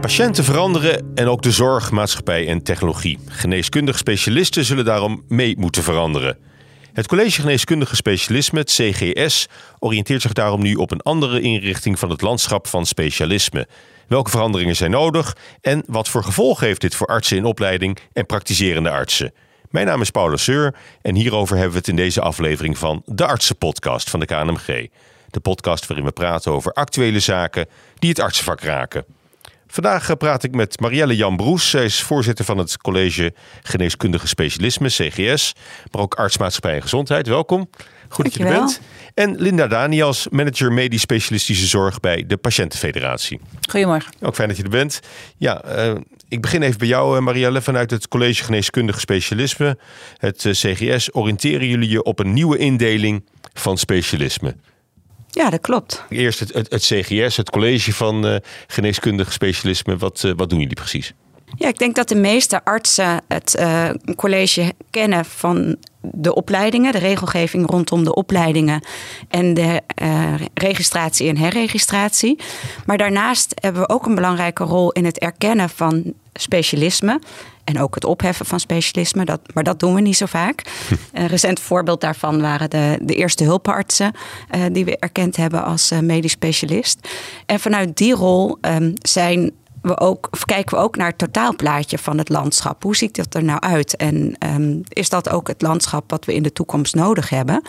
Patiënten veranderen en ook de zorg, maatschappij en technologie. Geneeskundige specialisten zullen daarom mee moeten veranderen. Het College Geneeskundige Specialisme, CGS, oriënteert zich daarom nu op een andere inrichting van het landschap van specialisme. Welke veranderingen zijn nodig en wat voor gevolgen heeft dit voor artsen in opleiding en praktiserende artsen? Mijn naam is Paulus Seur en hierover hebben we het in deze aflevering van de Artsenpodcast van de KNMG. De podcast waarin we praten over actuele zaken die het artsenvak raken. Vandaag eh, praat ik met Marielle Jan Broes. Zij is voorzitter van het College Geneeskundige Specialisme, CGS. Maar ook artsmaatschappij en gezondheid. Welkom. Goed dat je er bent. En Linda Daniels, manager medisch specialistische zorg bij de Patiëntenfederatie. Goedemorgen. Ook fijn dat je er bent. Ja, uh, ik begin even bij jou, eh, Marielle. Vanuit het College Geneeskundige Specialisme, het CGS, oriënteren jullie je op een nieuwe indeling van specialisme. Ja, dat klopt. Eerst het, het, het CGS, het College van uh, Geneeskundig Specialisme. Wat, uh, wat doen jullie precies? Ja, ik denk dat de meeste artsen het uh, college kennen van de opleidingen, de regelgeving rondom de opleidingen en de uh, registratie en herregistratie. Maar daarnaast hebben we ook een belangrijke rol in het erkennen van specialisme. En ook het opheffen van specialisme, dat, maar dat doen we niet zo vaak. Een recent voorbeeld daarvan waren de, de eerste hulpartsen uh, die we erkend hebben als medisch specialist. En vanuit die rol um, zijn we ook, of kijken we ook naar het totaalplaatje van het landschap. Hoe ziet dat er nou uit? En um, is dat ook het landschap wat we in de toekomst nodig hebben?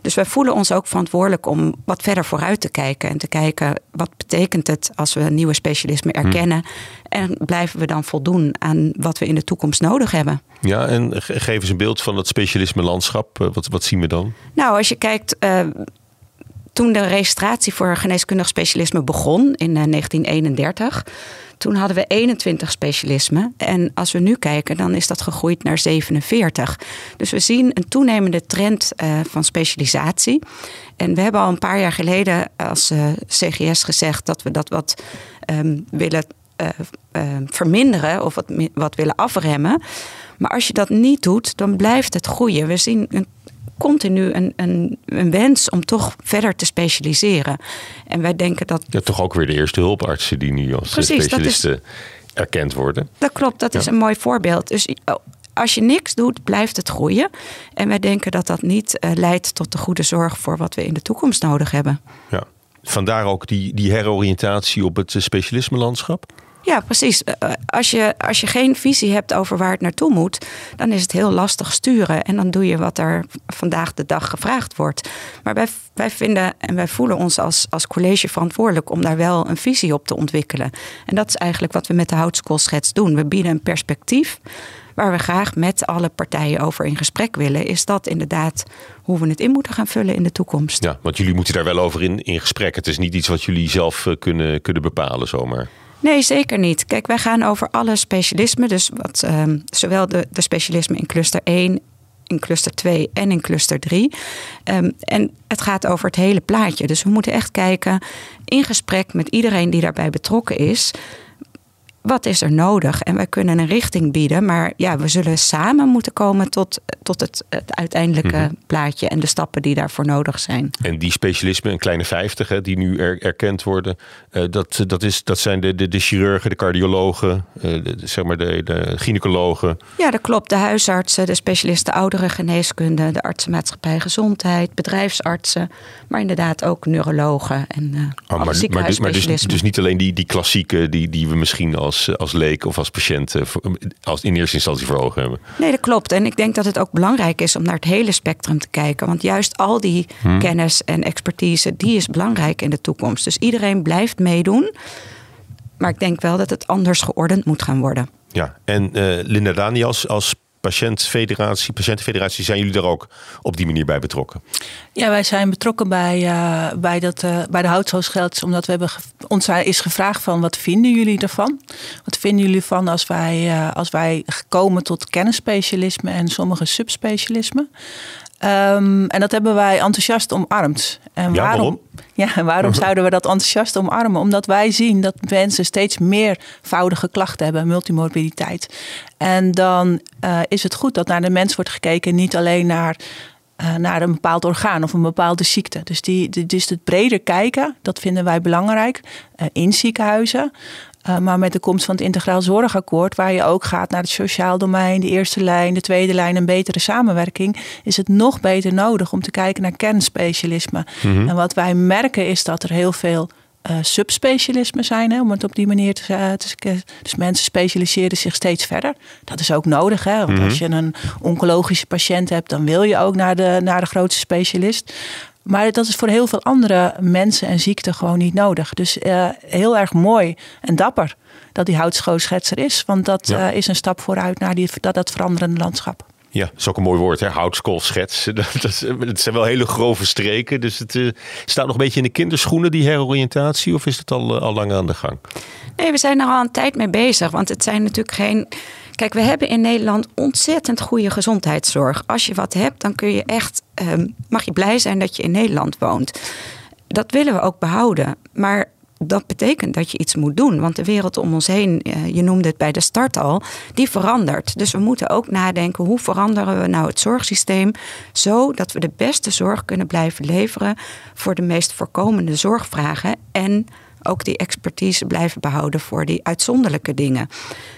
Dus wij voelen ons ook verantwoordelijk om wat verder vooruit te kijken. En te kijken wat betekent het als we nieuwe specialisme erkennen. En blijven we dan voldoen aan wat we in de toekomst nodig hebben? Ja, en geef eens een beeld van het specialisme landschap. Wat, wat zien we dan? Nou, als je kijkt. Uh, toen de registratie voor geneeskundig specialisme begon in 1931, toen hadden we 21 specialismen. En als we nu kijken, dan is dat gegroeid naar 47. Dus we zien een toenemende trend uh, van specialisatie. En we hebben al een paar jaar geleden als uh, CGS gezegd dat we dat wat um, willen uh, verminderen of wat, wat willen afremmen. Maar als je dat niet doet, dan blijft het groeien. We zien een continu een, een, een, wens om toch verder te specialiseren. En wij denken dat. Ja, toch ook weer de eerste hulpartsen die nu als Precies, specialisten is, erkend worden. Dat klopt, dat ja. is een mooi voorbeeld. Dus als je niks doet, blijft het groeien. En wij denken dat dat niet uh, leidt tot de goede zorg voor wat we in de toekomst nodig hebben. Ja. Vandaar ook die, die heroriëntatie op het specialisme landschap? Ja, precies. Als je, als je geen visie hebt over waar het naartoe moet, dan is het heel lastig sturen. En dan doe je wat er vandaag de dag gevraagd wordt. Maar wij, wij vinden en wij voelen ons als, als college verantwoordelijk om daar wel een visie op te ontwikkelen. En dat is eigenlijk wat we met de houtskoolschets doen. We bieden een perspectief waar we graag met alle partijen over in gesprek willen, is dat inderdaad hoe we het in moeten gaan vullen in de toekomst. Ja, want jullie moeten daar wel over in, in gesprek. Het is niet iets wat jullie zelf kunnen, kunnen bepalen zomaar. Nee, zeker niet. Kijk, wij gaan over alle specialismen. Dus wat, um, zowel de, de specialismen in cluster 1 in cluster 2 en in cluster 3. Um, en het gaat over het hele plaatje. Dus we moeten echt kijken in gesprek met iedereen die daarbij betrokken is wat is er nodig? En wij kunnen een richting bieden, maar ja, we zullen samen moeten komen tot, tot het, het uiteindelijke mm -hmm. plaatje en de stappen die daarvoor nodig zijn. En die specialismen, een kleine 50 hè, die nu er, erkend worden, uh, dat, dat, is, dat zijn de, de, de chirurgen, de cardiologen, uh, de, zeg maar de, de gynaecologen. Ja, dat klopt. De huisartsen, de specialisten ouderengeneeskunde, de artsenmaatschappij gezondheid, bedrijfsartsen, maar inderdaad ook neurologen en uh, oh, maar, maar, dus, maar dus, dus niet alleen die, die klassieke die, die we misschien als als, als leek of als patiënt eh, als in eerste instantie voor ogen hebben. Nee, dat klopt. En ik denk dat het ook belangrijk is om naar het hele spectrum te kijken. Want juist al die hmm. kennis en expertise, die is belangrijk in de toekomst. Dus iedereen blijft meedoen. Maar ik denk wel dat het anders geordend moet gaan worden. Ja, en uh, Linda Daniels als patiëntfederatie, patiëntenfederatie, zijn jullie daar ook op die manier bij betrokken? Ja, wij zijn betrokken bij, uh, bij, dat, uh, bij de houtzoosgelds, omdat we hebben ons is gevraagd van wat vinden jullie ervan? Wat vinden jullie ervan als wij, uh, als wij komen tot kennisspecialisme en sommige subspecialismen? Ehm, en dat hebben wij enthousiast omarmd. En ja, waarom? Ja, en waarom zouden we dat enthousiast omarmen? Omdat wij zien dat mensen steeds meervoudige klachten hebben, multimorbiditeit. En dan uh, is het goed dat naar de mens wordt gekeken, niet alleen naar uh, naar een bepaald orgaan of een bepaalde ziekte. Dus, die, dus het breder kijken, dat vinden wij belangrijk uh, in ziekenhuizen. Uh, maar met de komst van het integraal zorgakkoord, waar je ook gaat naar het sociaal domein, de eerste lijn, de tweede lijn, een betere samenwerking, is het nog beter nodig om te kijken naar kernspecialisme. Mm -hmm. En wat wij merken is dat er heel veel uh, subspecialismen zijn, hè, om het op die manier te zeggen. Dus mensen specialiseren zich steeds verder. Dat is ook nodig, hè, want mm -hmm. als je een oncologische patiënt hebt, dan wil je ook naar de, naar de grootste specialist. Maar dat is voor heel veel andere mensen en ziekten gewoon niet nodig. Dus uh, heel erg mooi en dapper dat die houtskoolschetser is. Want dat ja. uh, is een stap vooruit naar die, dat, dat veranderende landschap. Ja, dat is ook een mooi woord, hè? houtskoolschets. Dat, dat, dat zijn wel hele grove streken. Dus het uh, staat nog een beetje in de kinderschoenen, die heroriëntatie? Of is het al, uh, al lang aan de gang? Nee, we zijn er al een tijd mee bezig. Want het zijn natuurlijk geen... Kijk, we hebben in Nederland ontzettend goede gezondheidszorg. Als je wat hebt, dan kun je echt... Um, mag je blij zijn dat je in Nederland woont. Dat willen we ook behouden. Maar dat betekent dat je iets moet doen. Want de wereld om ons heen, je noemde het bij de start al, die verandert. Dus we moeten ook nadenken hoe veranderen we nou het zorgsysteem zo dat we de beste zorg kunnen blijven leveren voor de meest voorkomende zorgvragen en ook die expertise blijven behouden voor die uitzonderlijke dingen.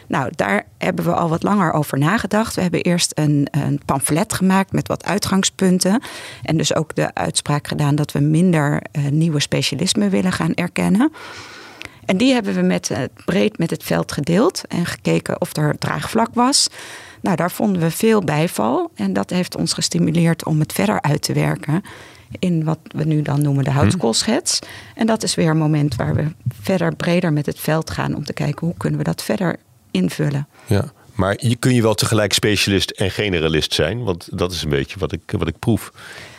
Nou, daar hebben we al wat langer over nagedacht. We hebben eerst een, een pamflet gemaakt met wat uitgangspunten. En dus ook de uitspraak gedaan dat we minder uh, nieuwe specialismen willen gaan erkennen. En die hebben we met, uh, breed met het veld gedeeld en gekeken of er draagvlak was. Nou, daar vonden we veel bijval. En dat heeft ons gestimuleerd om het verder uit te werken in wat we nu dan noemen de houtskoolschets. En dat is weer een moment waar we verder breder met het veld gaan om te kijken hoe kunnen we dat verder invullen. Ja. Maar je kun je wel tegelijk specialist en generalist zijn, want dat is een beetje wat ik, wat ik proef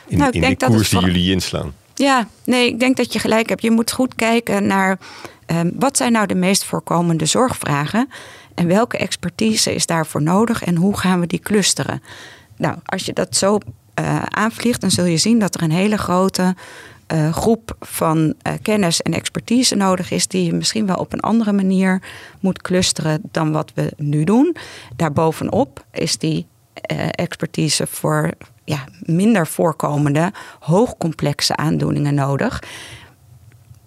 in, nou, ik in de koers die jullie inslaan. Ja, nee, ik denk dat je gelijk hebt. Je moet goed kijken naar um, wat zijn nou de meest voorkomende zorgvragen en welke expertise is daarvoor nodig en hoe gaan we die clusteren. Nou, als je dat zo uh, aanvliegt, dan zul je zien dat er een hele grote uh, groep van uh, kennis en expertise nodig is, die je misschien wel op een andere manier moet clusteren dan wat we nu doen. Daarbovenop is die expertise voor ja, minder voorkomende, hoogcomplexe aandoeningen nodig.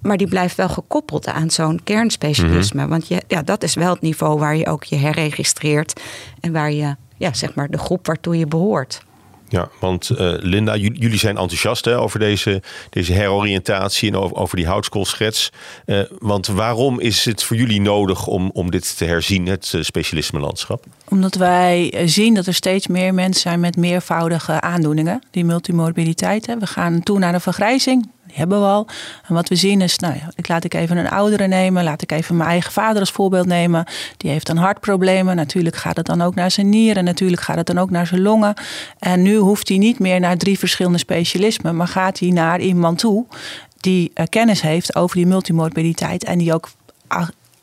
Maar die blijft wel gekoppeld aan zo'n kernspecialisme. Mm -hmm. Want je, ja, dat is wel het niveau waar je ook je herregistreert. En waar je, ja, zeg maar, de groep waartoe je behoort. Ja, want uh, Linda, jullie zijn enthousiast hè, over deze, deze heroriëntatie en over, die houtskoolschets. Uh, want waarom is het voor jullie nodig om, om dit te herzien, het uh, specialismelandschap? Omdat wij zien dat er steeds meer mensen zijn met meervoudige aandoeningen, die multimorbiditeit. We gaan toe naar een vergrijzing. Die hebben we al. En wat we zien is, nou ja, ik laat ik even een oudere nemen. Laat ik even mijn eigen vader als voorbeeld nemen. Die heeft dan hartproblemen. Natuurlijk gaat het dan ook naar zijn nieren. Natuurlijk gaat het dan ook naar zijn longen. En nu hoeft hij niet meer naar drie verschillende specialismen. Maar gaat hij naar iemand toe die uh, kennis heeft over die multimorbiditeit. En die ook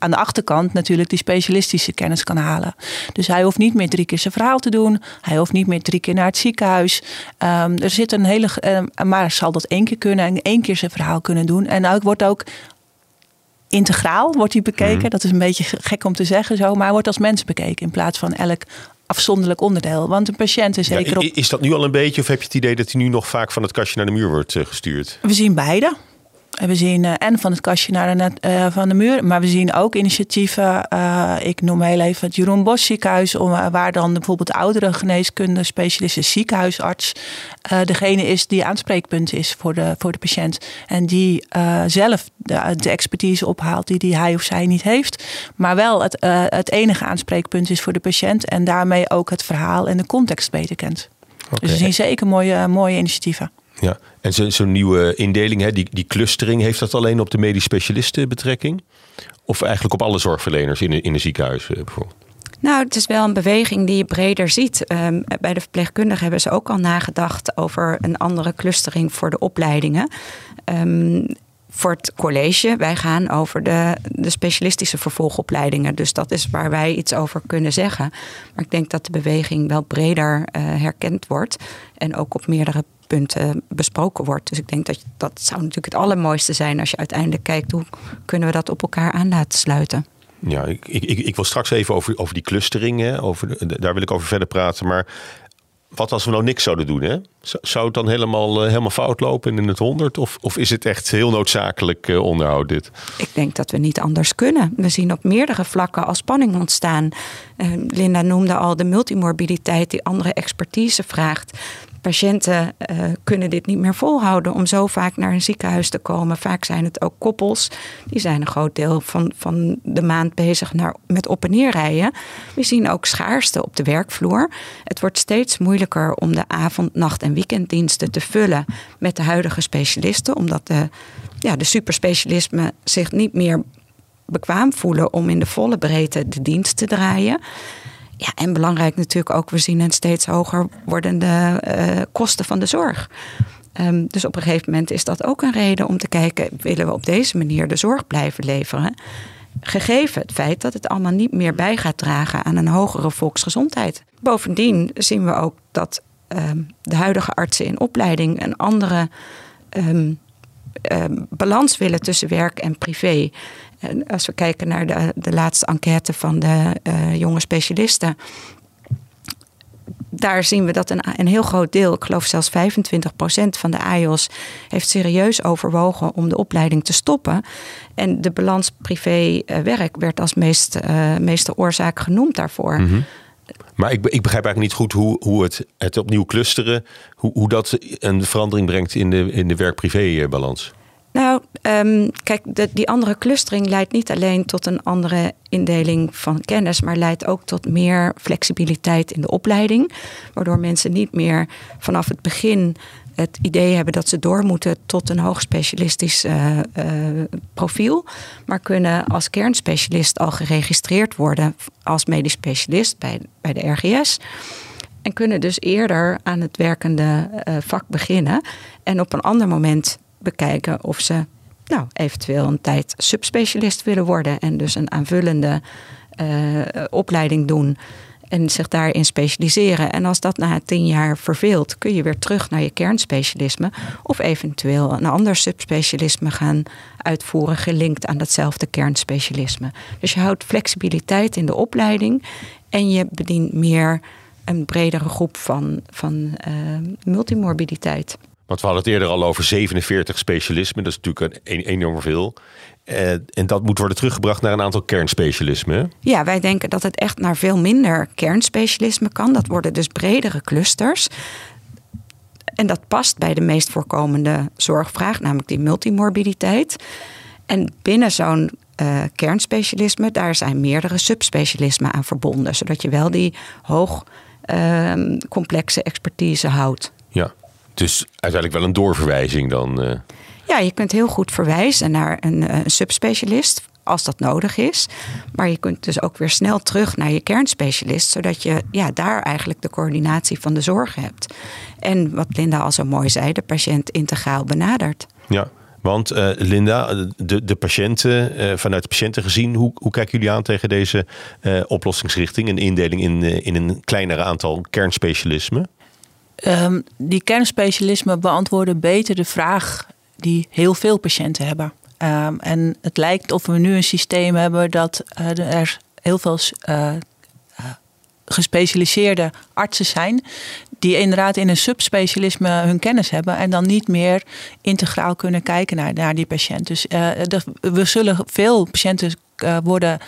aan de achterkant natuurlijk die specialistische kennis kan halen. Dus hij hoeft niet meer drie keer zijn verhaal te doen. Hij hoeft niet meer drie keer naar het ziekenhuis. Um, er zit een hele. Uh, maar zal dat één keer kunnen en één keer zijn verhaal kunnen doen. En ook wordt ook integraal wordt hij bekeken. Mm. Dat is een beetje gek om te zeggen zo, maar hij wordt als mens bekeken in plaats van elk afzonderlijk onderdeel. Want een patiënt is zeker ja, Is dat nu al een beetje of heb je het idee dat hij nu nog vaak van het kastje naar de muur wordt uh, gestuurd? We zien beide. We zien uh, en van het kastje naar de, uh, van de muur. Maar we zien ook initiatieven. Uh, ik noem heel even het Jeroen Bos ziekenhuis. Waar dan bijvoorbeeld de oudere geneeskunde specialist, de ziekenhuisarts. degene is die aanspreekpunt is voor de, voor de patiënt. En die zelf de, de, expertise ophaalt die, die hij of zij niet heeft. Maar wel het, het enige aanspreekpunt is voor de patiënt. En daarmee ook het verhaal en de context beter kent. Okay. Dus we zien zeker mooie, mooie initiatieven. Ja, en zo'n zo nieuwe indeling, hè, die, die clustering, heeft dat alleen op de medisch specialisten betrekking? Of eigenlijk op alle zorgverleners in, in een ziekenhuis eh, bijvoorbeeld? Nou, het is wel een beweging die je breder ziet. Um, bij de verpleegkundigen hebben ze ook al nagedacht over een andere clustering voor de opleidingen. Um, voor het college, wij gaan over de, de specialistische vervolgopleidingen. Dus dat is waar wij iets over kunnen zeggen. Maar ik denk dat de beweging wel breder uh, herkend wordt en ook op meerdere punten besproken wordt. Dus ik denk dat dat zou natuurlijk het allermooiste zijn als je uiteindelijk kijkt hoe kunnen we dat op elkaar aan laten sluiten. Ja, ik, ik, ik wil straks even over, over die clustering, hè, over, daar wil ik over verder praten. Maar wat als we nou niks zouden doen? Hè? Zou het dan helemaal, uh, helemaal fout lopen in het honderd? Of, of is het echt heel noodzakelijk uh, onderhoud dit? Ik denk dat we niet anders kunnen. We zien op meerdere vlakken al spanning ontstaan. Uh, Linda noemde al de multimorbiditeit die andere expertise vraagt patiënten uh, kunnen dit niet meer volhouden om zo vaak naar een ziekenhuis te komen. Vaak zijn het ook koppels. Die zijn een groot deel van, van de maand bezig naar, met op- en neerrijden. We zien ook schaarste op de werkvloer. Het wordt steeds moeilijker om de avond, nacht en weekenddiensten te vullen met de huidige specialisten. Omdat de, ja, de superspecialismen zich niet meer bekwaam voelen om in de volle breedte de dienst te draaien. Ja, en belangrijk natuurlijk ook, we zien een steeds hoger wordende uh, kosten van de zorg. Um, dus op een gegeven moment is dat ook een reden om te kijken, willen we op deze manier de zorg blijven leveren? Gegeven het feit dat het allemaal niet meer bij gaat dragen aan een hogere volksgezondheid. Bovendien zien we ook dat um, de huidige artsen in opleiding een andere um, balans willen tussen werk en privé. En als we kijken naar de, de laatste enquête van de uh, jonge specialisten. Daar zien we dat een, een heel groot deel, ik geloof zelfs 25% van de AIOS, heeft serieus overwogen om de opleiding te stoppen. En de balans privé-werk werd als meest, uh, meeste oorzaak genoemd daarvoor. Mm -hmm. Maar ik, ik, begrijp eigenlijk niet goed hoe, hoe het, het opnieuw clusteren, hoe, hoe dat een verandering brengt in de, in de werk-privé-balans. Nou, um, kijk, die andere clustering leidt niet alleen tot een andere indeling van kennis, maar leidt ook tot meer flexibiliteit in de opleiding. Waardoor mensen niet meer vanaf het begin het idee hebben dat ze door moeten tot een hoogspecialistisch uh, profiel. Maar kunnen als kernspecialist al geregistreerd worden als medisch specialist bij, bij de RGS. En kunnen dus eerder aan het werkende uh, vak beginnen. En op een ander moment bekijken of ze nou, eventueel een tijd subspecialist willen worden. En dus een aanvullende uh, opleiding doen. En zich daarin specialiseren. En als dat na tien jaar verveelt, kun je weer terug naar je kernspecialisme. Of eventueel een ander subspecialisme gaan uitvoeren, gelinkt aan datzelfde kernspecialisme. Dus je houdt flexibiliteit in de opleiding. En je bedient meer een bredere groep van, van uh, multimorbiditeit. Want we hadden het eerder al over 47 specialismen. Dat is natuurlijk een, enorm veel. Uh, en dat moet worden teruggebracht naar een aantal kernspecialismen. Ja, wij denken dat het echt naar veel minder kernspecialismen kan. Dat worden dus bredere clusters. En dat past bij de meest voorkomende zorgvraag, namelijk die multimorbiditeit. En binnen zo'n uh, kernspecialisme, daar zijn meerdere subspecialismen aan verbonden. Zodat je wel die hoog uh, complexe expertise houdt. Ja, dus uiteindelijk wel een doorverwijzing dan. Uh... Ja, je kunt heel goed verwijzen naar een, een subspecialist als dat nodig is. Maar je kunt dus ook weer snel terug naar je kernspecialist, zodat je ja, daar eigenlijk de coördinatie van de zorg hebt. En wat Linda al zo mooi zei, de patiënt integraal benadert. Ja, want uh, Linda, de, de patiënten, uh, vanuit de patiënten gezien, hoe, hoe kijken jullie aan tegen deze uh, oplossingsrichting, een indeling in, in een kleiner aantal kernspecialismen? Um, die kernspecialismen beantwoorden beter de vraag die heel veel patiënten hebben. Um, en het lijkt of we nu een systeem hebben dat uh, er heel veel uh, gespecialiseerde artsen zijn. Die inderdaad in een subspecialisme hun kennis hebben. En dan niet meer integraal kunnen kijken naar, naar die patiënt. Dus we zullen veel patiënten worden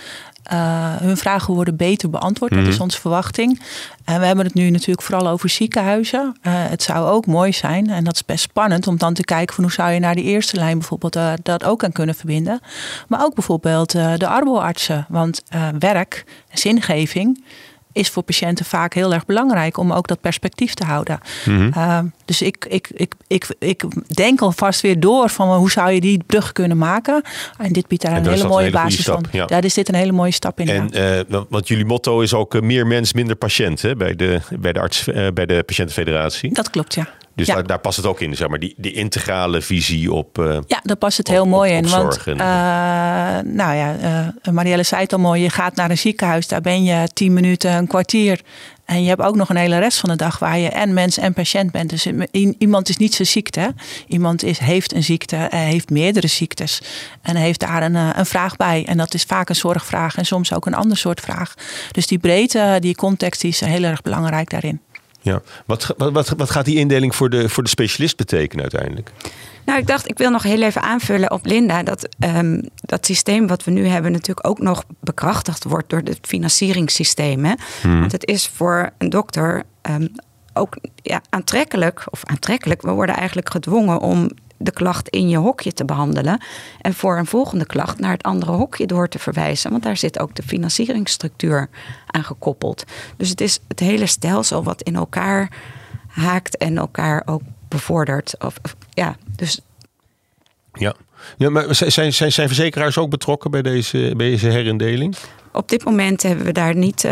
uh, hun vragen worden beter beantwoord. Mm -hmm. Dat is onze verwachting. En we hebben het nu natuurlijk vooral over ziekenhuizen. Uh, het zou ook mooi zijn, en dat is best spannend, om dan te kijken van hoe zou je naar die eerste lijn bijvoorbeeld uh, dat ook aan kunnen verbinden. Maar ook bijvoorbeeld de arboartsen. Want werk, zingeving is voor patiënten vaak heel erg belangrijk om ook dat perspectief te houden. Mm -hmm. Dus ik, ik, ik, ik, ik denk alvast weer door van hoe zou je die brug kunnen maken. En dit biedt daar een hele mooie basis van. Ja. Daar is dit een hele mooie stap in. En uh, want jullie motto is ook meer mens, minder patiënt hè, bij, de, bij, de arts, bij de patiëntenfederatie. Dat klopt, ja. Dus daar, daar past het ook in, zeg maar, die, die integrale visie op. Uh, ja, daar past het heel mooi in. Want, uh, nou ja, uh, Marielle zei het al mooi: je gaat naar een ziekenhuis, daar ben je tien minuten, een kwartier. En je hebt ook nog een hele rest van de dag waar je en mens en patiënt bent. Dus iemand is niet zijn ziekte. Iemand is, heeft een ziekte, heeft meerdere ziektes. En heeft daar een, een vraag bij. En dat is vaak een zorgvraag en soms ook een ander soort vraag. Dus die breedte, die context, die is heel erg belangrijk daarin. Ja, wat, wat, wat gaat die indeling voor de, voor de specialist betekenen uiteindelijk? Nou, ik dacht, ik wil nog heel even aanvullen op Linda. Dat um, dat systeem wat we nu hebben natuurlijk ook nog bekrachtigd wordt door het financieringssysteem. Hè? Hmm. Want het is voor een dokter um, ook ja, aantrekkelijk, of aantrekkelijk, we worden eigenlijk gedwongen om de klacht in je hokje te behandelen. En voor een volgende klacht naar het andere hokje door te verwijzen. Want daar zit ook de financieringsstructuur aan gekoppeld. Dus het is het hele stelsel wat in elkaar haakt en elkaar ook bevordert. Of, ja, dus. Ja. ja, maar zijn, zijn, zijn verzekeraars ook betrokken bij deze, bij deze herindeling? Op dit moment hebben we daar niet. Uh,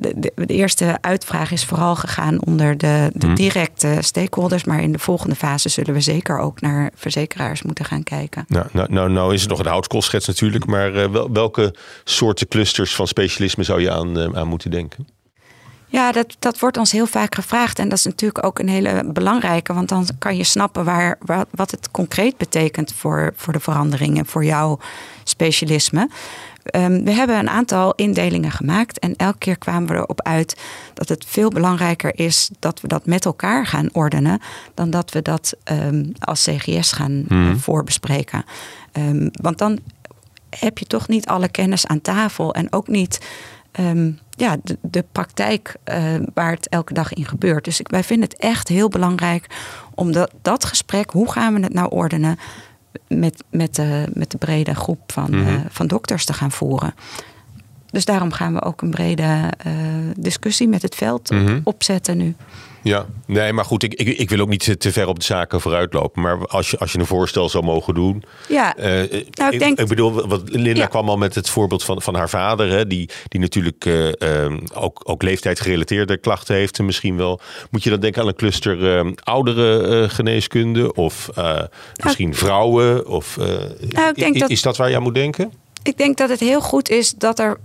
de, de, eerste uitvraag is vooral gegaan onder de, de mhm. directe stakeholders. Maar in de volgende fase zullen we zeker ook naar verzekeraars moeten gaan kijken. Nou, nou, nou, nou is het nog een houtskoolschets natuurlijk. Maar uh, welke soorten clusters van specialisme zou je aan, uh, aan moeten denken? Ja, dat, dat wordt ons heel vaak gevraagd. En dat is natuurlijk ook een hele belangrijke. Want dan kan je snappen waar, wat het concreet betekent voor, voor de veranderingen, voor jouw specialisme. Um, we hebben een aantal indelingen gemaakt. En elke keer kwamen we erop uit dat het veel belangrijker is dat we dat met elkaar gaan ordenen. dan dat we dat um, als CGS gaan mm. voorbespreken. Um, want dan heb je toch niet alle kennis aan tafel en ook niet ja, de, de praktijk uh, waar het elke dag in gebeurt. Dus ik, wij vinden het echt heel belangrijk om dat, dat gesprek, hoe gaan we het nou ordenen, met, met, de, met de brede groep van, mm uh, van dokters te gaan voeren. Dus daarom gaan we ook een brede uh, discussie met het veld mm -hmm. opzetten nu. Ja, nee, maar goed, ik, ik, ik, wil ook niet te ver op de zaken vooruitlopen. Maar als je, als je een voorstel zou mogen doen. Ja, uh, nou, ik, denk, ik, bedoel, wat Linda kwam al met het voorbeeld van, van haar vader, hè, die, die natuurlijk uh, ook, ook leeftijdgerelateerde klachten heeft. En misschien wel. Moet je dan denken aan een cluster uh, oudere geneeskunde of nou, misschien vrouwen? Of, nou, ik denk dat, is dat waar je aan moet denken? Ik denk dat het heel goed is dat, er,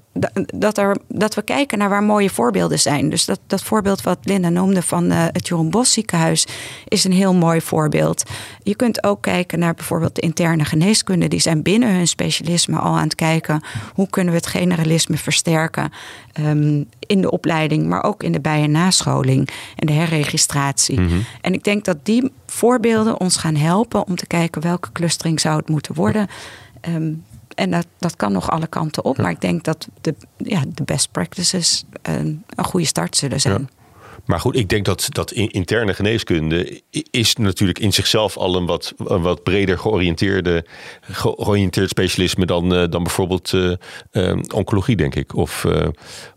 dat, er, dat we kijken naar waar mooie voorbeelden zijn. Dus dat, dat voorbeeld wat Linda noemde van uh, het Jeroen Bos ziekenhuis is een heel mooi voorbeeld. Je kunt ook kijken naar bijvoorbeeld de interne geneeskunde. Die zijn binnen hun specialisme al aan het kijken hoe kunnen we het generalisme versterken um, in de opleiding, maar ook in de bij- en nascholing en de herregistratie. Mm -hmm. En ik denk dat die voorbeelden ons gaan helpen om te kijken welke clustering zou het moeten worden. Um, en dat, dat kan nog alle kanten op. Maar ik denk dat de, ja, de best practices een, een goede start zullen zijn. Ja. Maar goed, ik denk dat, dat interne geneeskunde is natuurlijk in zichzelf al een wat, een wat breder georiënteerde, georiënteerd specialisme dan, uh, dan bijvoorbeeld uh, uh, oncologie, denk ik, of,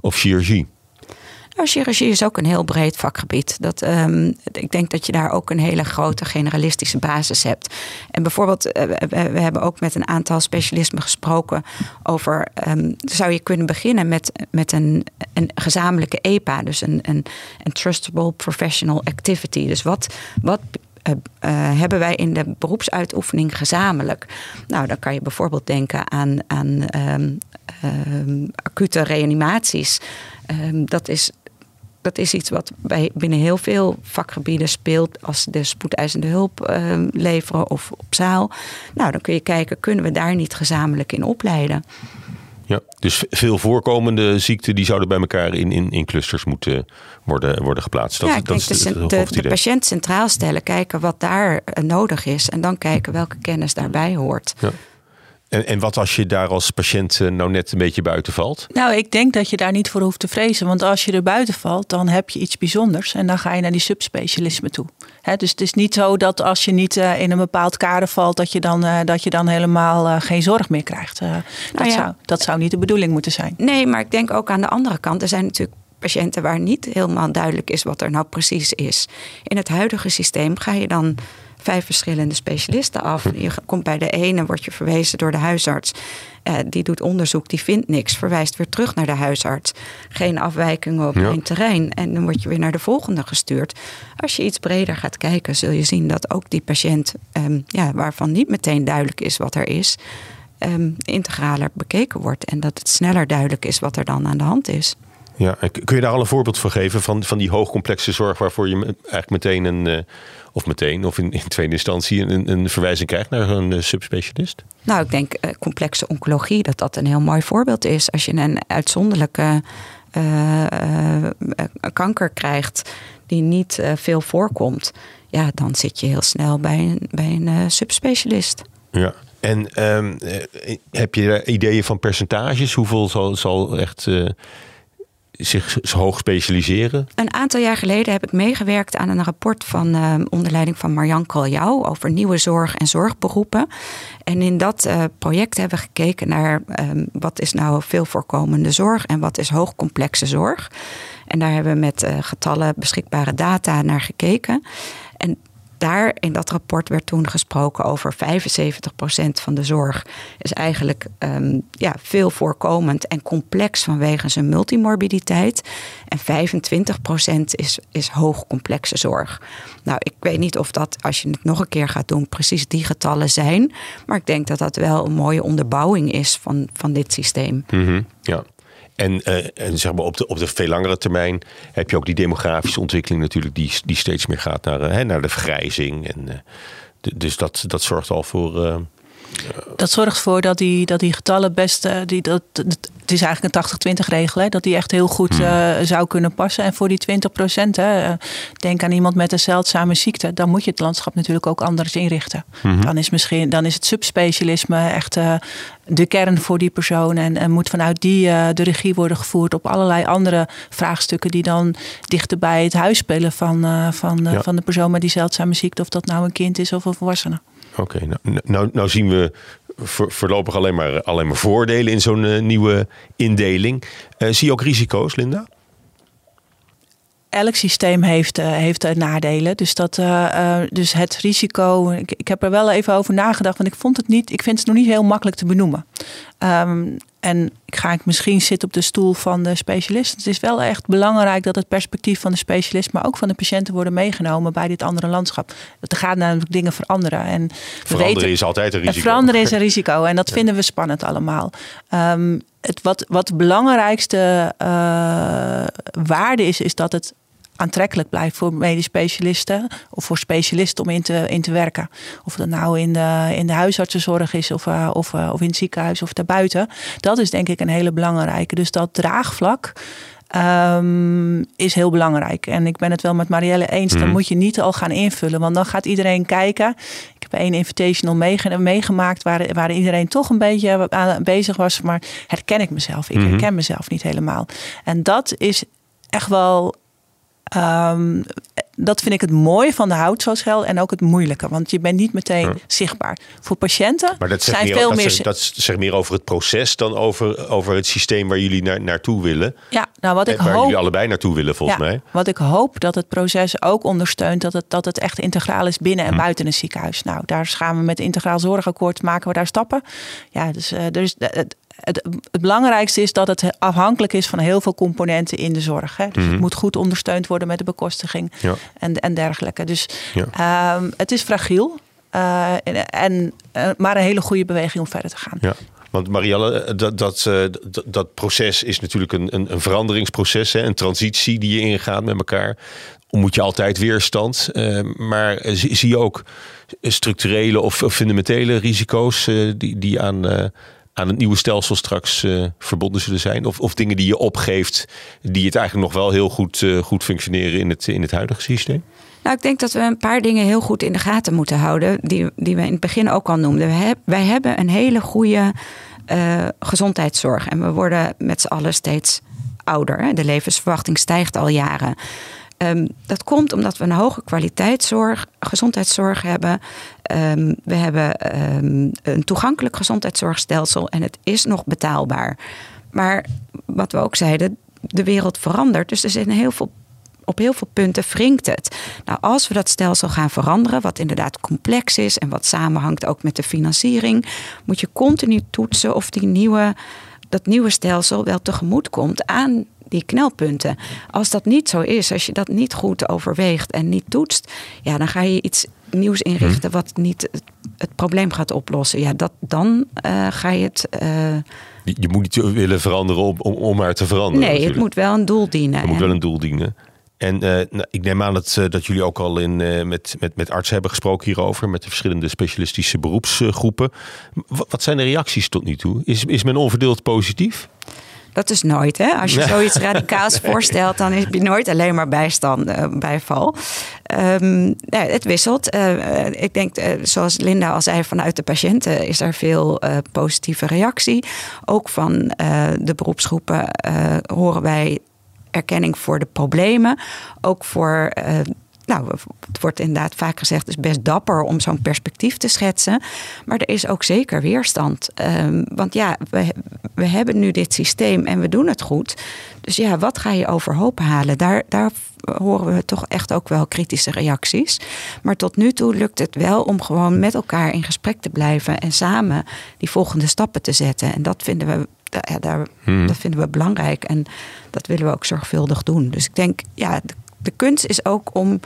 of chirurgie. Chirurgie is ook een heel breed vakgebied. Dat, um, ik denk dat je daar ook een hele grote generalistische basis hebt. En bijvoorbeeld, uh, we, hebben ook met een aantal specialismen gesproken over. Um, zou je kunnen beginnen met, met een, een gezamenlijke EPA, dus een, een, een Trustable Professional Activity. Dus wat, wat uh, uh, hebben wij in de beroepsuitoefening gezamenlijk? Nou, dan kan je bijvoorbeeld denken aan, aan um, acute reanimaties. Dat is dat is iets wat bij, binnen heel veel vakgebieden speelt. Als de spoedeisende hulp uh, leveren of op zaal. Nou, dan kun je kijken, kunnen we daar niet gezamenlijk in opleiden? Ja, dus veel voorkomende ziekten die zouden bij elkaar in, in, in clusters moeten worden, worden geplaatst. Dat, ja, ik dat denk is de, de, de, patiënt centraal stellen, kijken wat daar eh, nodig is en dan kijken welke kennis daarbij hoort. Ja. En, en wat als je daar als patiënt eh, nou net een beetje buiten valt? Nou, ik denk dat je daar niet voor hoeft te vrezen. Want als je er buiten valt, dan heb je iets bijzonders. En dan ga je naar die subspecialisme toe. dus het is niet zo dat als je niet uh, in een bepaald kader valt, dat je dan, uh, dat je dan helemaal geen zorg meer krijgt. Nou dat, ja. zou, dat zou niet de bedoeling moeten zijn. Nee, maar ik denk ook aan de andere kant. Er zijn natuurlijk patiënten waar niet helemaal duidelijk is wat er nou precies is. In het huidige systeem ga je dan vijf verschillende specialisten af. Je komt bij de ene, word je verwezen door de huisarts. Uh, die doet onderzoek, die vindt niks, verwijst weer terug naar de huisarts. Geen afwijkingen op ja. mijn terrein. En dan word je weer naar de volgende gestuurd. Als je iets breder gaat kijken, zul je zien dat ook die patiënt, um, ja, waarvan niet meteen duidelijk is wat er is, um, integraler bekeken wordt. En dat het sneller duidelijk is wat er dan aan de hand is. Ja, kun je daar al een voorbeeld van geven van, van die hoogcomplexe zorg waarvoor je eigenlijk meteen een, uh, of meteen, of in, in tweede instantie een, een verwijzing krijgt naar een uh, subspecialist? Nou, ik denk uh, complexe oncologie, dat dat een heel mooi voorbeeld is. Als je een uitzonderlijke kanker krijgt die niet veel voorkomt, ja, dan zit je heel snel bij een, bij een subspecialist. Ja. En um, heb je ideeën van percentages? Hoeveel zal, zal echt zich hoog specialiseren? Een aantal jaar geleden heb ik meegewerkt aan een rapport van uh, onder leiding van Marjan Kaljau over nieuwe zorg en zorgberoepen. En in dat uh, project hebben we gekeken naar uh, wat is nou veel voorkomende zorg en wat is hoogcomplexe zorg. En daar hebben we met eh, getallen beschikbare data naar gekeken. En daar in dat rapport werd toen gesproken over 75% van de zorg is eigenlijk um, ja, veel voorkomend en complex vanwege zijn multimorbiditeit. En 25% is, is hoogcomplexe zorg. Nou, ik weet niet of dat, als je het nog een keer gaat doen, precies die getallen zijn. Maar ik denk dat dat wel een mooie onderbouwing is van, van dit systeem. -hmm, ja. En, uh, en zeg maar op de, op de veel langere termijn heb je ook die demografische ontwikkeling natuurlijk, die, die steeds meer gaat naar, uh, naar de vergrijzing. En, uh, dus dat, dat zorgt al voor. Dat zorgt ervoor dat die, dat die getallen best. die, dat, het is eigenlijk een 80-20 regel, hè, dat die echt heel goed uh, zou kunnen passen. En voor die 20 procent, denk aan iemand met een zeldzame ziekte, dan moet je het landschap natuurlijk ook anders inrichten. Mm-hmm. Dan, is misschien, dan is het subspecialisme echt uh, de kern voor die persoon. En, en moet vanuit die de regie worden gevoerd op allerlei andere vraagstukken die dan dichter bij het huis spelen van, van, ja. van de persoon met die zeldzame ziekte. Of dat nou een kind is of een volwassene. Oké, okay, nou, nou, nou zien we voorlopig alleen maar, alleen maar voordelen in zo'n uh, nieuwe indeling. Uh, zie je ook risico's, Linda? elk systeem heeft, uh, heeft nadelen. Dus, dat, dus het risico. Ik, ik, heb er wel even over nagedacht. Want ik vond het niet. Ik vind het nog niet heel makkelijk te benoemen. Um, en ik ga ik misschien zitten op de stoel van de specialist. Het is wel echt belangrijk dat het perspectief van de specialist, maar ook van de patiënten worden meegenomen bij dit andere landschap. Er gaat namelijk dingen veranderen. En veranderen weten, is altijd een risico. Veranderen is een risico. En dat ja. vinden we spannend allemaal. Um, het, wat, wat de belangrijkste uh, waarde is, is dat het aantrekkelijk blijft voor medisch specialisten of voor specialisten om in te, in te werken. Of dat nou in de, in de huisartsenzorg is of, uh, of, uh, of in het ziekenhuis of daarbuiten. Dat is denk ik een hele belangrijke. Dus dat draagvlak. Um, is heel belangrijk. En ik ben het wel met Marielle eens. Mm. Dan moet je niet al gaan invullen. Want dan gaat iedereen kijken. Ik heb één invitational meege meegemaakt. Waar, waar iedereen toch een beetje aan bezig was. Maar herken ik mezelf? Ik herken mezelf niet helemaal. En dat is echt wel Um, dat vind ik het mooie van de houtzoolschel en ook het moeilijke. Want je bent niet meteen zichtbaar. Voor patiënten maar dat zijn meer, veel dat meer... Zegt, dat zegt meer over het proces dan over, over het systeem waar jullie naar, naartoe willen. Ja, nou wat ik waar hoop... jullie allebei naartoe willen volgens ja, mij. Wat ik hoop dat het proces ook ondersteunt. Dat het, dat het echt integraal is binnen en hm. buiten een ziekenhuis. Nou, daar gaan we met het integraal zorgakkoord maken we daar stappen. Ja, dus is... Het, het, het, belangrijkste is dat het afhankelijk is van heel veel componenten in de zorg. Hè. Dus Mhm. het moet goed ondersteund worden met de bekostiging Ja. en, en dergelijke. Dus Ja. ehm, het is fragiel, eh, en, eh, maar een hele goede beweging om verder te gaan. Ja. Want Marielle, dat, dat, eh, dat, dat proces is natuurlijk een, een, een veranderingsproces, hè, een transitie die je ingaat met elkaar. Moet je altijd weerstand. eh, maar zie, zie je ook structurele of fundamentele risico's die, die aan, aan het nieuwe stelsel straks eh, verbonden zullen zijn? Of, of dingen die je opgeeft, die het eigenlijk nog wel heel goed, eh, goed functioneren in het, in het huidige systeem? Nou, ik denk dat we een paar dingen heel goed in de gaten moeten houden. Die, die we in het begin ook al noemden. Heb, wij hebben een hele goede uh, gezondheidszorg. En we worden met z'n allen steeds ouder. Hè? De levensverwachting stijgt al jaren. Um, dat komt omdat we een hoge kwaliteitszorg, gezondheidszorg hebben. Um, we hebben um, een toegankelijk gezondheidszorgstelsel en het is nog betaalbaar. Maar wat we ook zeiden, de wereld verandert. Dus er zijn heel veel op heel veel punten wringt het. Nou, als we dat stelsel gaan veranderen, wat inderdaad complex is en wat samenhangt ook met de financiering, moet je continu toetsen of die nieuwe, dat nieuwe stelsel wel tegemoet komt aan die knelpunten. Als dat niet zo is, als je dat niet goed overweegt en niet toetst, ja, dan ga je iets nieuws inrichten wat niet het, het probleem gaat oplossen. Ja, dat, dan uh, ga je het. Uh, je moet niet willen veranderen om, om, om maar te veranderen. Nee, natuurlijk. het moet wel een doel dienen. Het moet wel een doel dienen. En uh, nou, ik neem aan dat, uh, dat jullie ook al in, uh, met, met, met artsen hebben gesproken hierover, met de verschillende specialistische beroepsgroepen. Wat, wat zijn de reacties tot nu toe? Is, is men onverdeeld positief? Dat is nooit, hè? Als je zoiets radicaals voorstelt, dan heb je nooit alleen maar bijstand, uh, bijval. Um, ja, het wisselt. Uh, ik denk, uh, zoals Linda al zei, vanuit de patiënten is er veel positieve reactie. Ook van de beroepsgroepen horen wij erkenning voor de problemen. Ook voor nou, het wordt inderdaad vaak gezegd, het is best dapper om zo'n perspectief te schetsen. Maar er is ook zeker weerstand. Um, want ja, we, we hebben nu dit systeem en we doen het goed. Dus ja, wat ga je overhoop halen? Daar, daar horen we toch echt ook wel kritische reacties. Maar tot nu toe lukt het wel om gewoon met elkaar in gesprek te blijven en samen die volgende stappen te zetten. En dat vinden we ja, daar, hmm. dat vinden we belangrijk en dat willen we ook zorgvuldig doen. Dus ik denk, ja, de, de kunst is ook om,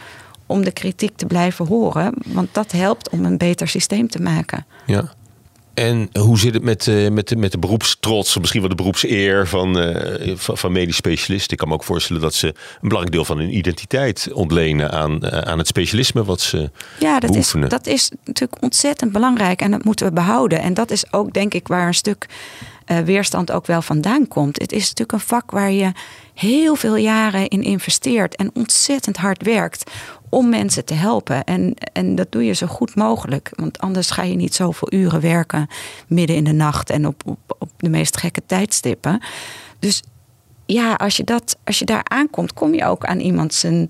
om de kritiek te blijven horen, want dat helpt om een beter systeem te maken. Ja. En hoe zit het met, uh, met, de, met de beroepstrots, misschien wel de beroepseer van, uh, van, van medisch specialisten? Ik kan me ook voorstellen dat ze een belangrijk deel van hun identiteit ontlenen aan, uh, aan het specialisme wat ze ja, dat beoefenen. Is, dat is natuurlijk ontzettend belangrijk en dat moeten we behouden. En dat is ook denk ik waar een stuk weerstand ook wel vandaan komt. Het is natuurlijk een vak waar je heel veel jaren in investeert en ontzettend hard werkt om mensen te helpen. En, en dat doe je zo goed mogelijk. Want anders ga je niet zoveel uren werken midden in de nacht en op, op, op de meest gekke tijdstippen. Dus ja, als je, dat, als je daar aankomt, kom je ook aan iemand zijn,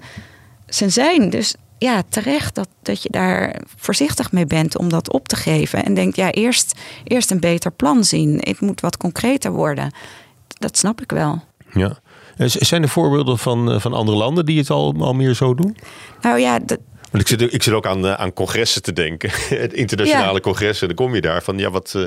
zijn zijn. Dus ja, terecht dat, dat je daar voorzichtig mee bent om dat op te geven. En denkt, ja, eerst, eerst een beter plan zien. Het moet wat concreter worden. Dat snap ik wel. Ja. Zijn er voorbeelden van, eh, van andere landen die het al, al meer zo doen? Nou ja, dat, want ik zit, ik zit ook aan, eh, aan congressen te denken. Internationale ja. congressen. Dan kom je daar van, ja, wat, uh,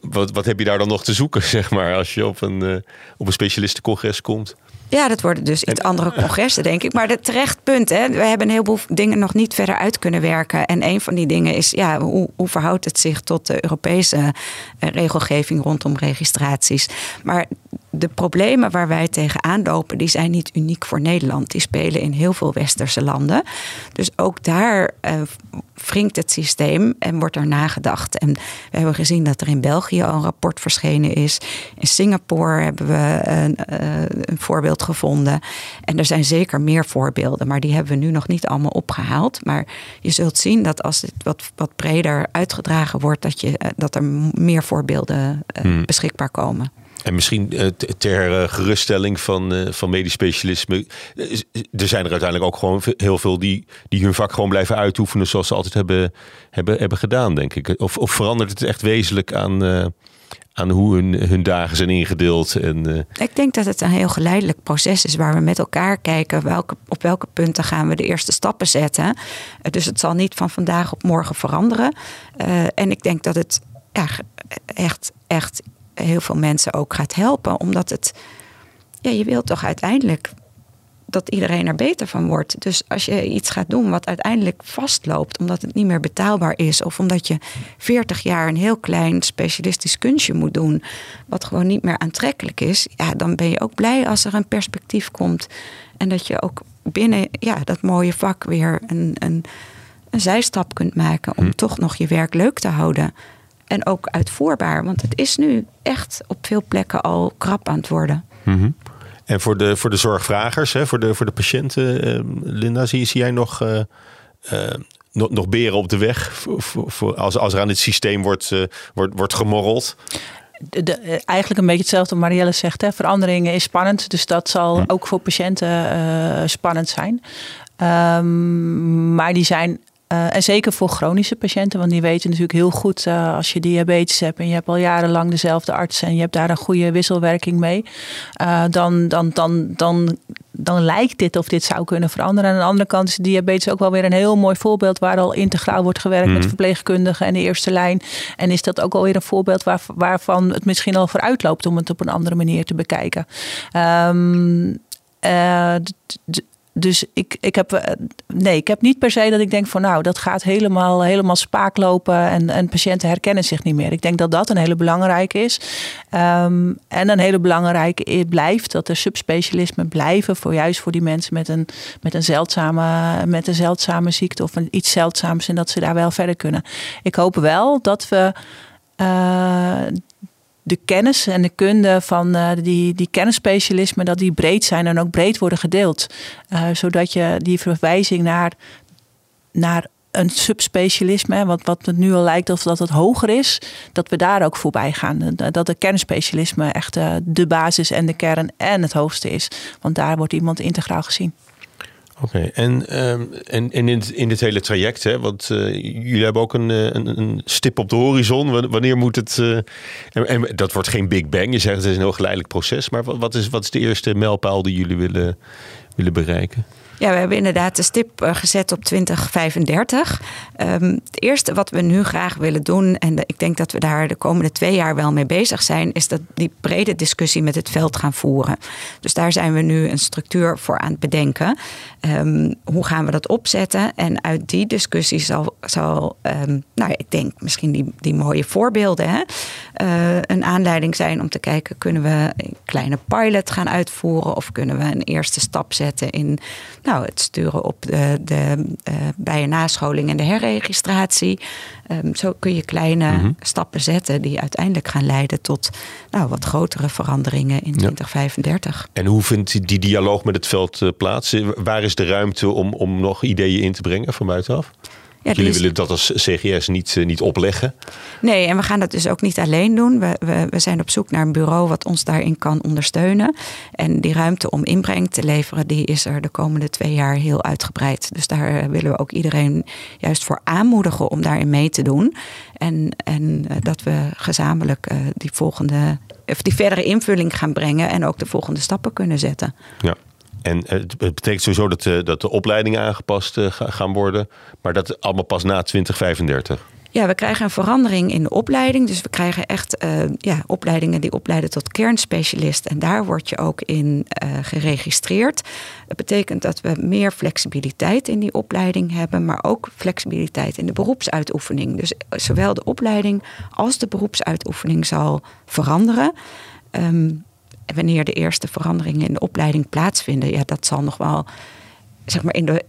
wat, wat heb je daar dan nog te zoeken, zeg maar, als je op een, op een specialistencongres komt? Ja, dat worden dus iets andere congressen, denk ik. Maar het terecht punt, hè. We hebben een heleboel dingen nog niet verder uit kunnen werken. En een van die dingen is, ja, hoe, hoe verhoudt het zich tot de Europese regelgeving rondom registraties? Maar de problemen waar wij tegenaan lopen, die zijn niet uniek voor Nederland. Die spelen in heel veel westerse landen. Dus ook daar uh, wringt het systeem en wordt er nagedacht. En we hebben gezien dat er in België al een rapport verschenen is. In Singapore hebben we een, uh, een voorbeeld gevonden. En er zijn zeker meer voorbeelden, maar die hebben we nu nog niet allemaal opgehaald. Maar je zult zien dat als het wat, wat breder uitgedragen wordt, dat, je, uh, dat er meer voorbeelden hmm. beschikbaar komen. En misschien eh, ter eh, geruststelling van, eh, van medisch specialisme. Er zijn er uiteindelijk ook gewoon heel veel die, die hun vak gewoon blijven uitoefenen zoals ze altijd hebben, hebben, hebben gedaan, denk ik. Of, of verandert het echt wezenlijk aan, aan hoe hun, hun dagen zijn ingedeeld? En, Ik denk dat het een heel geleidelijk proces is waar we met elkaar kijken welke, op welke punten gaan we de eerste stappen zetten. dus het zal niet van vandaag op morgen veranderen. en ik denk dat het echt, echt heel veel mensen ook gaat helpen. Omdat het, ja, je wilt toch uiteindelijk dat iedereen er beter van wordt. Dus als je iets gaat doen wat uiteindelijk vastloopt, omdat het niet meer betaalbaar is, of omdat je 40 jaar een heel klein specialistisch kunstje moet doen, wat gewoon niet meer aantrekkelijk is, ja, dan ben je ook blij als er een perspectief komt en dat je ook binnen ja, dat mooie vak weer een, een, een zijstap kunt maken om hm. toch nog je werk leuk te houden. En ook uitvoerbaar, want het is nu echt op veel plekken al krap aan het worden. Mm -hmm. En voor de, voor de zorgvragers, hè, voor, de, voor de patiënten, uh, Linda, zie, zie jij nog, uh, uh, nog, nog beren op de weg voor, voor, voor, als, als er aan dit systeem wordt, wordt, wordt gemorreld? De, de, eigenlijk een beetje hetzelfde wat Marielle zegt. Hè. Veranderingen is spannend, dus dat zal hm. ook voor patiënten spannend zijn. Um, maar die zijn uh, en zeker voor chronische patiënten, want die weten natuurlijk heel goed uh, als je diabetes hebt en je hebt al jarenlang dezelfde arts en je hebt daar een goede wisselwerking mee, uh, dan, dan, dan, dan dan lijkt dit of dit zou kunnen veranderen. Aan de andere kant is diabetes ook wel weer een heel mooi voorbeeld waar al integraal wordt gewerkt met mhm. verpleegkundigen en de eerste lijn. En is dat ook alweer een voorbeeld waar, waarvan het misschien al vooruit loopt om het op een andere manier te bekijken. Um, dus ik, ik, heb, eh, nee, ik heb niet per se dat ik denk van nou, dat gaat helemaal, helemaal spaak lopen en, en patiënten herkennen zich niet meer. Ik denk dat dat een hele belangrijke is. Ehm, en een hele belangrijke blijft dat er subspecialismen blijven voor juist voor die mensen met een, met een, zeldzame, met een zeldzame ziekte of een, iets zeldzaams en dat ze daar wel verder kunnen. Ik hoop wel dat we. Uh, de kennis en de kunde van uh, die, die kennisspecialismen, dat die breed zijn en ook breed worden gedeeld. Uh, zodat je die verwijzing naar, naar een subspecialisme, wat, wat het nu al lijkt of dat het hoger is, dat we daar ook voorbij gaan. Dat de kernspecialisme echt uh, de basis en de kern en het hoogste is. Want daar wordt iemand integraal gezien. Oké, en, ehm, en, en in, in dit hele traject, hè, want uh, jullie hebben ook een, eh, een, een, stip op de horizon. Wanneer moet het. En, en, dat wordt geen Big Bang. Je zegt het is een heel geleidelijk proces. Maar wat is, wat is de eerste mijlpaal die jullie willen, willen bereiken? Ja, we hebben inderdaad de stip eh, gezet op 2035. Um, het eerste wat we nu graag willen doen, en ik denk dat we daar de komende twee jaar wel mee bezig zijn, is dat die brede discussie met het veld gaan voeren. Dus daar zijn we nu een structuur voor aan het bedenken. Ehm, hoe gaan we dat opzetten? En uit die discussie zal, zal um, nou ik denk misschien die, die mooie voorbeelden, hè, uh, een aanleiding zijn om te kijken, kunnen we een kleine pilot gaan uitvoeren of kunnen we een eerste stap zetten in nou, het sturen op de, de uh, bij- en nascholing en de herregistratie. Um, zo kun je kleine mhm. stappen zetten die uiteindelijk gaan leiden tot nou, wat grotere veranderingen in 2035. En hoe vindt die dialoog met het veld uh, plaats? Waar is de ruimte om, om nog ideeën in te brengen van buitenaf? Ja, Jullie willen dat als CGS niet, eh, niet opleggen? Nee, en we gaan dat dus ook niet alleen doen. We, we, we zijn op zoek naar een bureau wat ons daarin kan ondersteunen. En die ruimte om inbreng te leveren, die is er de komende twee jaar heel uitgebreid. Dus daar eh, willen we ook iedereen juist voor aanmoedigen om daarin mee te doen. En, en eh, dat we gezamenlijk die volgende, of die verdere invulling gaan brengen en ook de volgende stappen kunnen zetten. Ja. En het betekent sowieso dat de, dat de opleidingen aangepast eh, gaan worden, maar dat allemaal pas na 2035. Ja, we krijgen een verandering in de opleiding. Dus we krijgen echt uh, ja, opleidingen die opleiden tot kernspecialist. En daar word je ook in geregistreerd. Dat betekent dat we meer flexibiliteit in die opleiding hebben, maar ook flexibiliteit in de beroepsuitoefening. Dus zowel de opleiding als de beroepsuitoefening zal veranderen. Um, wanneer de eerste veranderingen in de opleiding plaatsvinden, ja, dat zal nog wel, zeg maar, in de,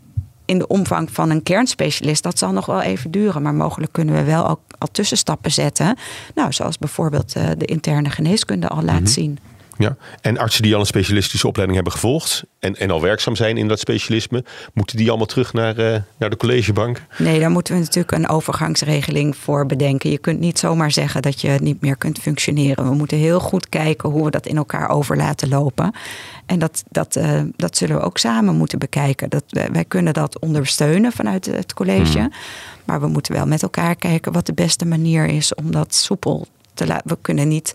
in de omvang van een kernspecialist, dat zal nog wel even duren. Maar mogelijk kunnen we wel al, al tussenstappen zetten. Nou, zoals bijvoorbeeld uh, de interne geneeskunde al laat mhm. zien. Ja, en artsen die al een specialistische opleiding hebben gevolgd en, en al werkzaam zijn in dat specialisme, moeten die allemaal terug naar, uh, naar de collegebank? Nee, daar moeten we natuurlijk een overgangsregeling voor bedenken. Je kunt niet zomaar zeggen dat je niet meer kunt functioneren. We moeten heel goed kijken hoe we dat in elkaar over laten lopen. En dat, dat, uh, dat zullen we ook samen moeten bekijken. Dat, wij kunnen dat ondersteunen vanuit het college. Hmm. Maar we moeten wel met elkaar kijken wat de beste manier is om dat soepel te laten. We kunnen niet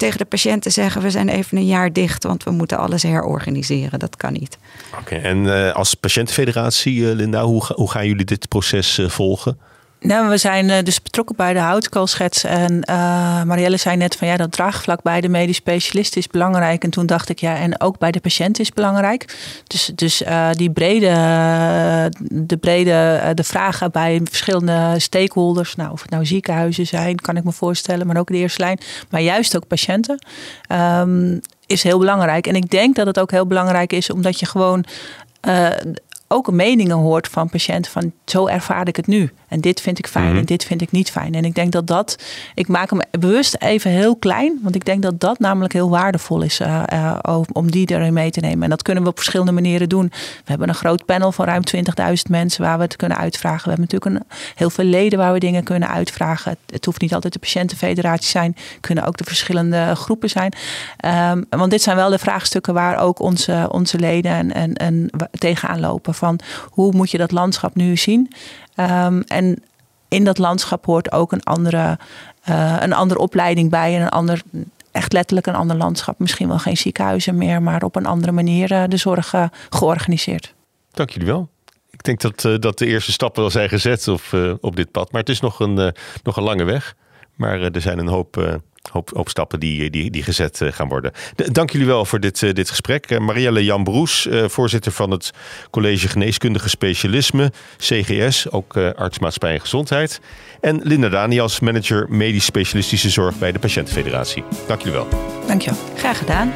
tegen de patiënten zeggen: we zijn even een jaar dicht, want we moeten alles herorganiseren. Dat kan niet. Oké, en uh, als patiëntenfederatie, uh, Linda, hoe, hoe gaan jullie dit proces uh, volgen? Nou, we zijn eh, dus betrokken bij de houtkoolschets. En uh, Marielle zei net van ja, dat draagvlak bij de medisch specialist is belangrijk. En toen dacht ik ja, en ook bij de patiënt is belangrijk. Dus, dus uh, die brede, de brede de vragen bij verschillende stakeholders. Nou, of het nou ziekenhuizen zijn, kan ik me voorstellen, maar ook de eerste lijn. Maar juist ook patiënten. Um, is heel belangrijk. En ik denk dat het ook heel belangrijk is omdat je gewoon ook meningen hoort van patiënten van zo ervaar ik het nu. En dit vind ik fijn mhm. en dit vind ik niet fijn. En ik denk dat dat, ik maak hem bewust even heel klein, want ik denk dat dat namelijk heel waardevol is uh, uh, om die erin mee te nemen. En dat kunnen we op verschillende manieren doen. We hebben een groot panel van ruim 20.000 mensen waar we het kunnen uitvragen. We hebben natuurlijk een, heel veel leden waar we dingen kunnen uitvragen. Het, hoeft niet altijd de patiëntenfederatie zijn, kunnen ook de verschillende groepen zijn. Um, want dit zijn wel de vraagstukken waar ook onze, onze leden en, en, en tegenaan lopen van hoe moet je dat landschap nu zien. Um, en in dat landschap hoort ook een andere, uh, een andere opleiding bij en een ander echt letterlijk een ander landschap. Misschien wel geen ziekenhuizen meer, maar op een andere manier de zorg georganiseerd. Dank jullie wel. Ik denk dat, dat de eerste stappen wel zijn gezet op, op dit pad. Maar het is nog een, nog een lange weg. Maar er zijn een hoop hoop, stappen die, die, die gezet eh, gaan worden. Dank jullie wel voor dit, eh, dit gesprek. Eh, Marielle Jan Broes, voorzitter van het College Geneeskundige Specialisme, CGS, ook artsmaatschappij en gezondheid. En Linda Daniels, manager medisch specialistische zorg bij de Patiëntenfederatie. Dank jullie wel. Dank je wel. Graag gedaan.